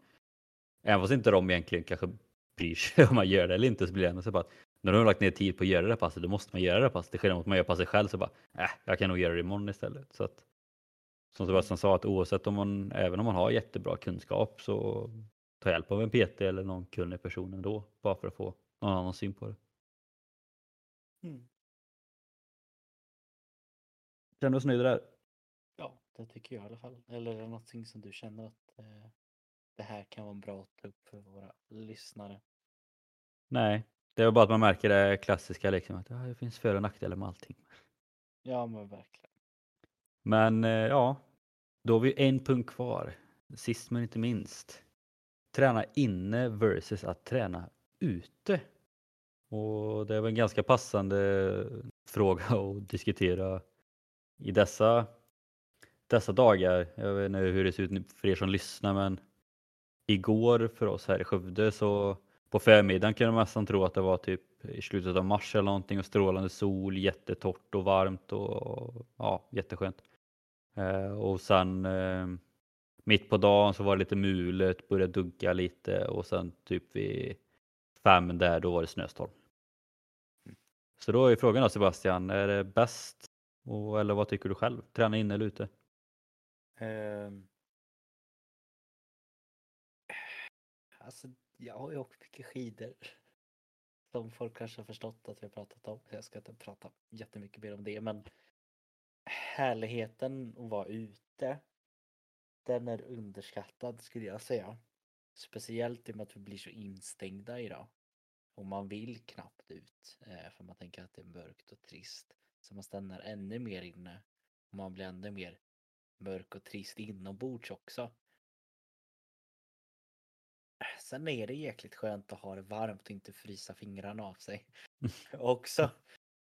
även fast inte de egentligen kanske bryr sig om man gör det eller inte, så blir det ändå så att när de har lagt ner tid på att göra det passet, då måste man göra det passet. Det sker mot att man gör passet själv så bara, äh, jag kan nog göra det imorgon istället. Så att, som Sebastian sa, att oavsett om man, även om man har jättebra kunskap så ta hjälp av en PT eller någon kunnig person ändå, bara för att få någon annan syn på det. Mm. Känner du oss nöjda där? Ja, det tycker jag i alla fall. Eller är det någonting som du känner att eh, det här kan vara bra att ta upp för våra lyssnare? Nej, det är bara att man märker det klassiska liksom att ja, det finns för och nackdelar med allting. Ja, men verkligen. Men eh, ja, då har vi en punkt kvar. Sist men inte minst. Träna inne versus att träna ute. Och det är väl en ganska passande fråga att diskutera i dessa, dessa dagar. Jag vet inte hur det ser ut för er som lyssnar men igår för oss här i Skövde så på förmiddagen kunde man nästan tro att det var typ i slutet av mars eller någonting och strålande sol, jättetorrt och varmt och ja, jätteskönt. Eh, och sen eh, mitt på dagen så var det lite mulet, började dugga lite och sen typ vid fem där då var det snöstorm. Så då är frågan då Sebastian, är det bäst och, eller vad tycker du själv? Träna inne eller ute? Um... Alltså, jag har ju åkt mycket skidor. Som folk kanske har förstått att vi har pratat om. Jag ska inte prata jättemycket mer om det men härligheten att vara ute den är underskattad skulle jag säga. Speciellt i och med att vi blir så instängda idag. Och man vill knappt ut eh, för man tänker att det är mörkt och trist. Så man stannar ännu mer inne. Och man blir ännu mer mörk och trist inombords också. Sen är det jäkligt skönt att ha det varmt och inte frysa fingrarna av sig. också.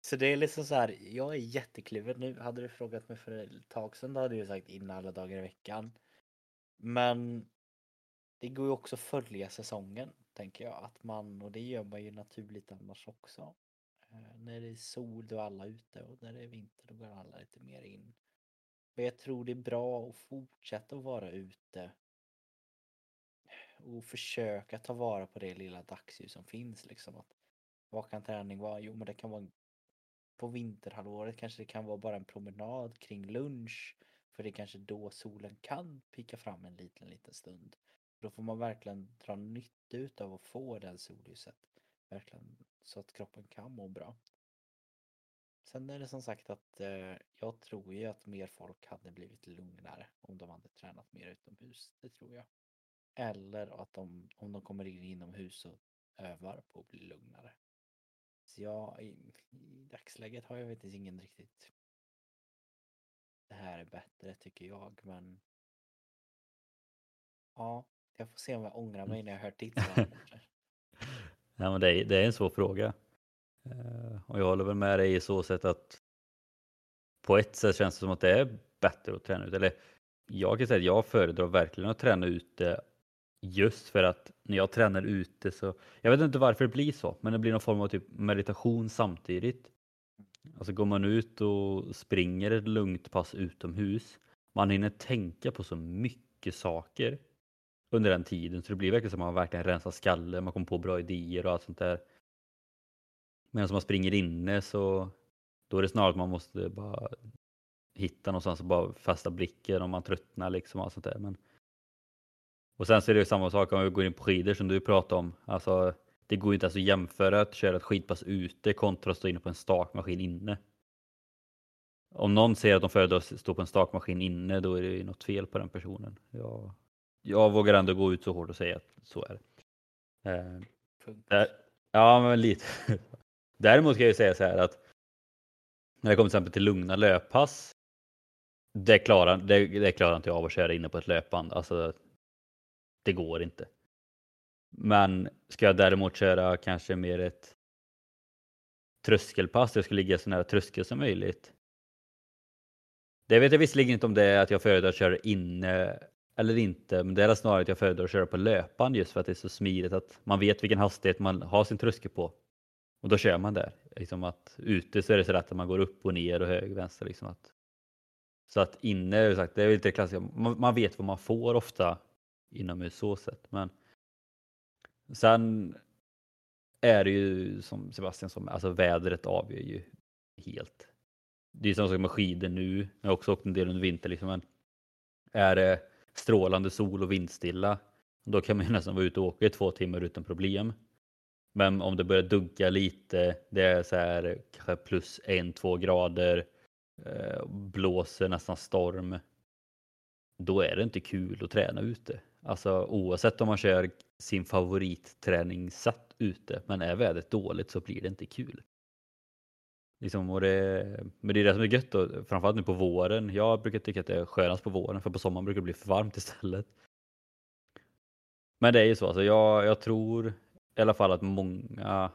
Så det är liksom så här, jag är jättekluven nu. Hade du frågat mig för ett tag sedan då hade jag sagt in alla dagar i veckan. Men det går ju också att följa säsongen, tänker jag. Att man, och det gör man ju naturligt annars också. Eh, när det är sol då är alla ute och när det är vinter då går alla lite mer in. Och jag tror det är bra att fortsätta att vara ute. Och försöka ta vara på det lilla dagsljus som finns liksom. Att, vad kan träning vara? Jo men det kan vara på vinterhalvåret kanske det kan vara bara en promenad kring lunch. För det är kanske då solen kan pika fram en liten, liten stund. Då får man verkligen dra nytta utav att få det solljuset. Verkligen så att kroppen kan må bra. Sen är det som sagt att eh, jag tror ju att mer folk hade blivit lugnare om de hade tränat mer utomhus. Det tror jag. Eller att de, om de kommer in inomhus och övar på att bli lugnare. Så jag, i, i dagsläget har jag inte ingen riktigt det här är bättre tycker jag men ja, jag får se om jag ångrar mig när jag hört ditt svar. Ja, men det, är, det är en svår fråga. Eh, och jag håller väl med dig i så sätt att på ett sätt känns det som att det är bättre att träna ute. Eller jag kan säga att jag föredrar verkligen att träna ute just för att när jag tränar ute så, jag vet inte varför det blir så, men det blir någon form av typ meditation samtidigt. Alltså går man ut och springer ett lugnt pass utomhus, man hinner tänka på så mycket saker under den tiden så det blir verkligen som att man verkligen rensar skallen, man kommer på bra idéer och allt sånt där. Medan man springer inne så då är det snarare att man måste bara hitta någonstans och bara fästa blicken om man tröttnar liksom och allt sånt där. Men... Och sen så är det samma sak om vi går in på skidor som du pratade om. Alltså, det går inte ens att jämföra att köra ett skidpass ute kontra att stå inne på en stakmaskin inne. Om någon säger att de föredrar att stå på en stakmaskin inne, då är det något fel på den personen. Jag, jag vågar ändå gå ut så hårt och säga att så är det. Eh, där, ja, men lite. Däremot ska jag ju säga så här att när det kommer till exempel till lugna löppass. Det klarar, det, det klarar inte jag av att köra inne på ett löpband. Alltså, det går inte. Men ska jag däremot köra kanske mer ett tröskelpass, jag ska ligga så nära tröskel som möjligt. Det vet jag visserligen inte om det är att jag föredrar att köra inne eller inte, men det är snarare att jag föredrar att köra på löpband just för att det är så smidigt att man vet vilken hastighet man har sin tröskel på. Och då kör man där. Liksom att ute så är det så lätt att man går upp och ner och höger och vänster. Liksom att, så att inne, sagt, det är lite klassiskt, man, man vet vad man får ofta inomhus så sett. Men sen är det ju som Sebastian som alltså vädret avgör ju helt. Det är samma sak med skidor nu. Jag har också åkt en del under vintern liksom. Men är det strålande sol och vindstilla, då kan man ju nästan vara ute och åka i två timmar utan problem. Men om det börjar dugga lite, det är så här kanske plus en, två grader, eh, blåser nästan storm. Då är det inte kul att träna ute. Alltså oavsett om man kör sin favoritträningssätt ute, men är vädret dåligt så blir det inte kul. Liksom, och det, men det är det som är gött då, framförallt nu på våren. Jag brukar tycka att det är skönast på våren för på sommaren brukar det bli för varmt istället. Men det är ju så, alltså jag, jag tror i alla fall att många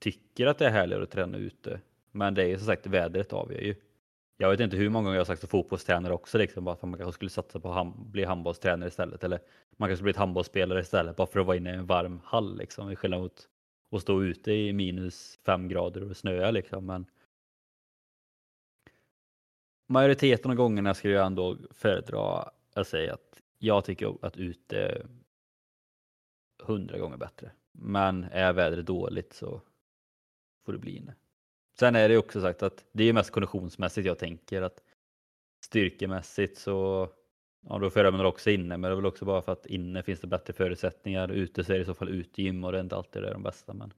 tycker att det är härligare att träna ute. Men det är ju som sagt vädret avgör ju. Jag vet inte hur många gånger jag har sagt som fotbollstränare också, liksom, bara för att man kanske skulle satsa på att bli handbollstränare istället. Eller man kanske skulle bli ett handbollsspelare istället bara för att vara inne i en varm hall. Liksom, i skillnad mot att stå ute i minus fem grader och snöa. Liksom. Men majoriteten av gångerna skulle jag ändå föredra att säga att jag tycker att ute är hundra gånger bättre. Men är vädret dåligt så får det bli inne. Sen är det också sagt att det är mest konditionsmässigt jag tänker att styrkemässigt så ja, då föredrar man också inne, men det är väl också bara för att inne finns det bättre förutsättningar. Ute så är det i så fall utegym och det är inte alltid det är de bästa. Men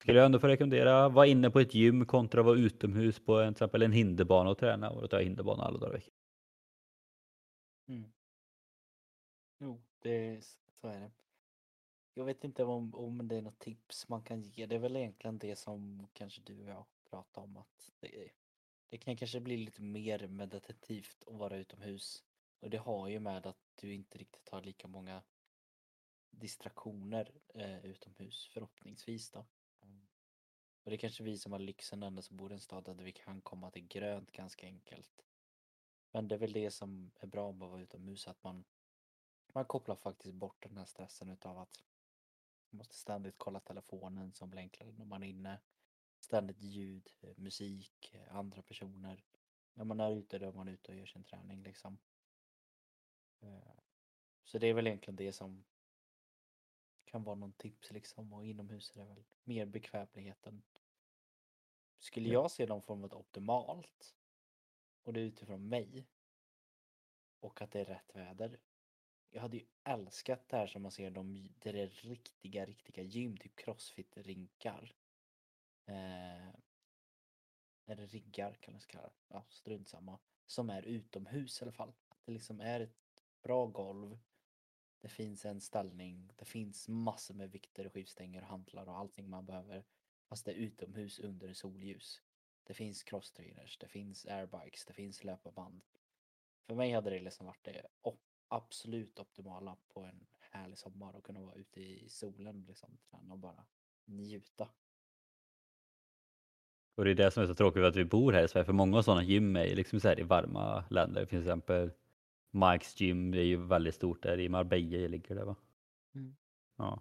skulle jag ändå få rekommendera vara inne på ett gym kontra vara utomhus på en, till exempel en hinderbana och träna och då tar jag hinderbana alla dagar i veckan. Mm. Jo, det, så är det. Jag vet inte om, om det är något tips man kan ge. Det är väl egentligen det som kanske du och jag pratar om att det, det kan kanske bli lite mer meditativt att vara utomhus. Och det har ju med att du inte riktigt har lika många distraktioner eh, utomhus förhoppningsvis då. Mm. Och det är kanske vi som har lyxen ändå som bor i en stad där vi kan komma till grönt ganska enkelt. Men det är väl det som är bra med att vara utomhus, att man, man kopplar faktiskt bort den här stressen utav att måste ständigt kolla telefonen som enklare när man är inne. Ständigt ljud, eh, musik, eh, andra personer. När man är ute då är man ute och gör sin träning liksom. Eh, så det är väl egentligen det som kan vara någon tips liksom och inomhus är det väl mer bekvämligheten. Skulle jag se någon form av optimalt och det är utifrån mig och att det är rätt väder jag hade ju älskat det här som man ser de, där det är riktiga, riktiga gym, typ crossfit-rinkar. Eh, eller riggar kan man kalla det. Ja, strunt samma. Som är utomhus i alla fall. Det liksom är ett bra golv. Det finns en ställning. Det finns massor med vikter, skivstänger, hantlar och allting man behöver. Fast det är utomhus under solljus. Det finns crosstrainers, det finns airbikes, det finns löparband. För mig hade det liksom varit det absolut optimala på en härlig sommar och kunna vara ute i solen liksom, och bara njuta. Och det är det som är så tråkigt att vi bor här i Sverige, för många sådana gym är liksom så här i varma länder. Till exempel Mikes gym, det är ju väldigt stort där i Marbella ligger det va? Mm. Ja.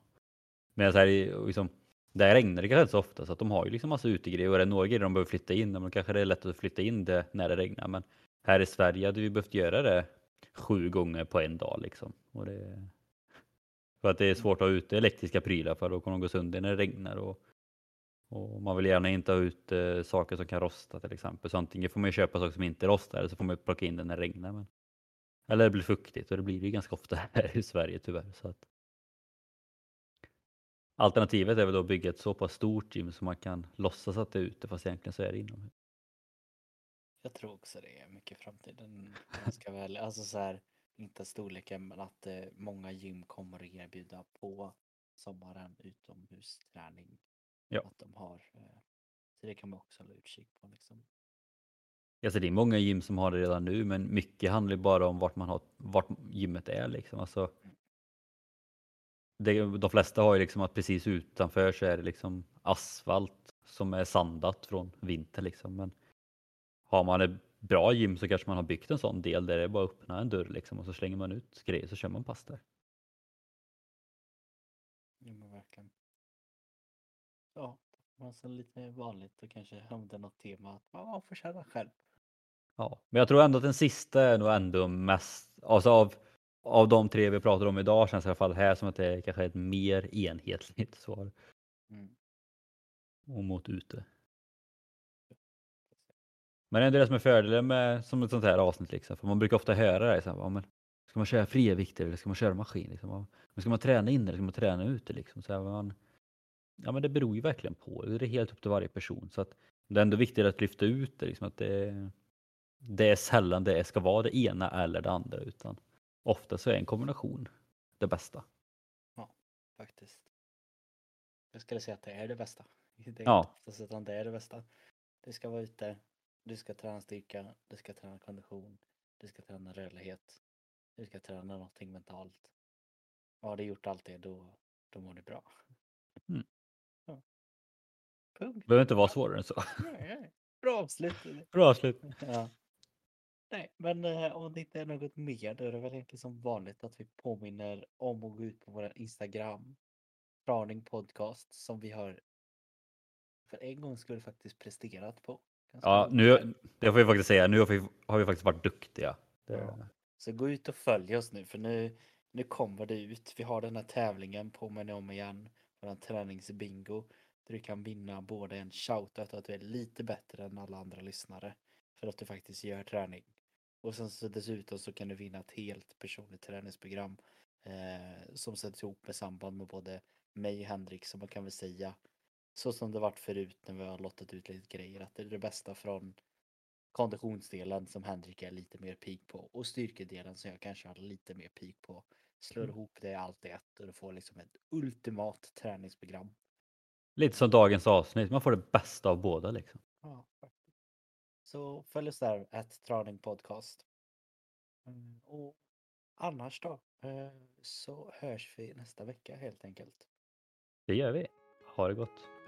Men så här, liksom, där regnar det kanske inte så ofta så att de har ju liksom massa utegrejer och är det några grejer de behöver flytta in, men kanske det är lätt att flytta in det när det regnar. Men här i Sverige hade vi behövt göra det sju gånger på en dag liksom. Och det, för att det är svårt att ha ute elektriska prylar för då kommer de gå sönder när det regnar. Och, och man vill gärna inte ha ut eh, saker som kan rosta till exempel. Så antingen får man köpa saker som inte rostar eller så får man plocka in den när det regnar. Men, eller det blir fuktigt och det blir det ganska ofta här i Sverige tyvärr. Så att, alternativet är väl då att bygga ett så pass stort gym så man kan låtsas att det är ute fast egentligen så är det inomhus. Jag tror också det är mycket framtiden. Ganska väl. Alltså så här, inte storleken, men att eh, många gym kommer att erbjuda på sommaren utomhusträning. Ja. Att de har. Eh, så det kan man också hålla utkik på liksom. Alltså det är många gym som har det redan nu, men mycket handlar bara om vart man har, vart gymmet är liksom. Alltså, det, de flesta har ju liksom att precis utanför så är det liksom asfalt som är sandat från vinter liksom. Men har man ett bra gym så kanske man har byggt en sån del där det är bara att öppna en dörr liksom och så slänger man ut grejer så kör man pass där. Ja, men verkligen. Ja, men sen lite vanligt och kanske om det är något tema att man får känna själv. Ja, men jag tror ändå att den sista är nog ändå mest, alltså av, av de tre vi pratar om idag känns det i alla fall här som att det är kanske ett mer enhetligt svar. Mm. Och mot ute. Men det är ändå det som är fördelen med som ett sånt här avsnitt liksom. För man brukar ofta höra det. Ja, men, ska man köra fria vikter eller ska man köra maskin? Liksom? Ja, Men ska man träna inne eller ska man träna ute? Liksom? Så här, man, ja, men det beror ju verkligen på. Det är helt upp till varje person. Så att det är ändå viktigt att lyfta ut det. Liksom, att det, det är sällan det ska vara det ena eller det andra. Utan ofta så är en kombination det bästa. Faktiskt. Jag skulle säga att det är det bästa. Det är Ja. oftast utan det är det bästa. Du ska vara ute, du ska träna styrka, du ska träna kondition, du ska träna rörlighet, du ska träna någonting mentalt. Har du gjort allt det då, då mår du bra. Mm. Ja. Punkt. Behöver inte vara svårare än så. Nej, nej. Bra avslut. Bra slut. Ja. Nej, men eh, om det inte är något mer då är det väl egentligen som vanligt att vi påminner om att gå ut på vår Instagram. Traning podcast som vi har för en gång skulle faktiskt presterat på. Ganska Ja, nu, det får vi faktiskt säga. Nu har vi, har vi faktiskt varit duktiga. Ja. Så gå ut och följ oss nu för nu, nu kommer det ut. Vi har den här tävlingen påminner om igen. Vår träningsbingo. Där du kan vinna både en shoutout att du är lite bättre än alla andra lyssnare. För att du faktiskt gör träning. Och sen så dessutom så kan du vinna ett helt personligt träningsprogram. Eh, som sätts ihop med samband med både mig och Henrik som man kan väl säga. Så som det varit förut när vi har lottat ut lite grejer. Att det är det bästa från konditionsdelen som Henrik är lite mer peak på och styrkedelen som jag kanske har lite mer peak på. Slår Mm. ihop det allt i ett och du får liksom ett ultimat träningsprogram. lite som dagens avsnitt. Man får det bästa av båda liksom. Ja. Så följ oss där, ett Traning Podcast. Mm, Och annars då eh, så hörs vi nästa vecka helt enkelt. Det gör vi. Ha det gott.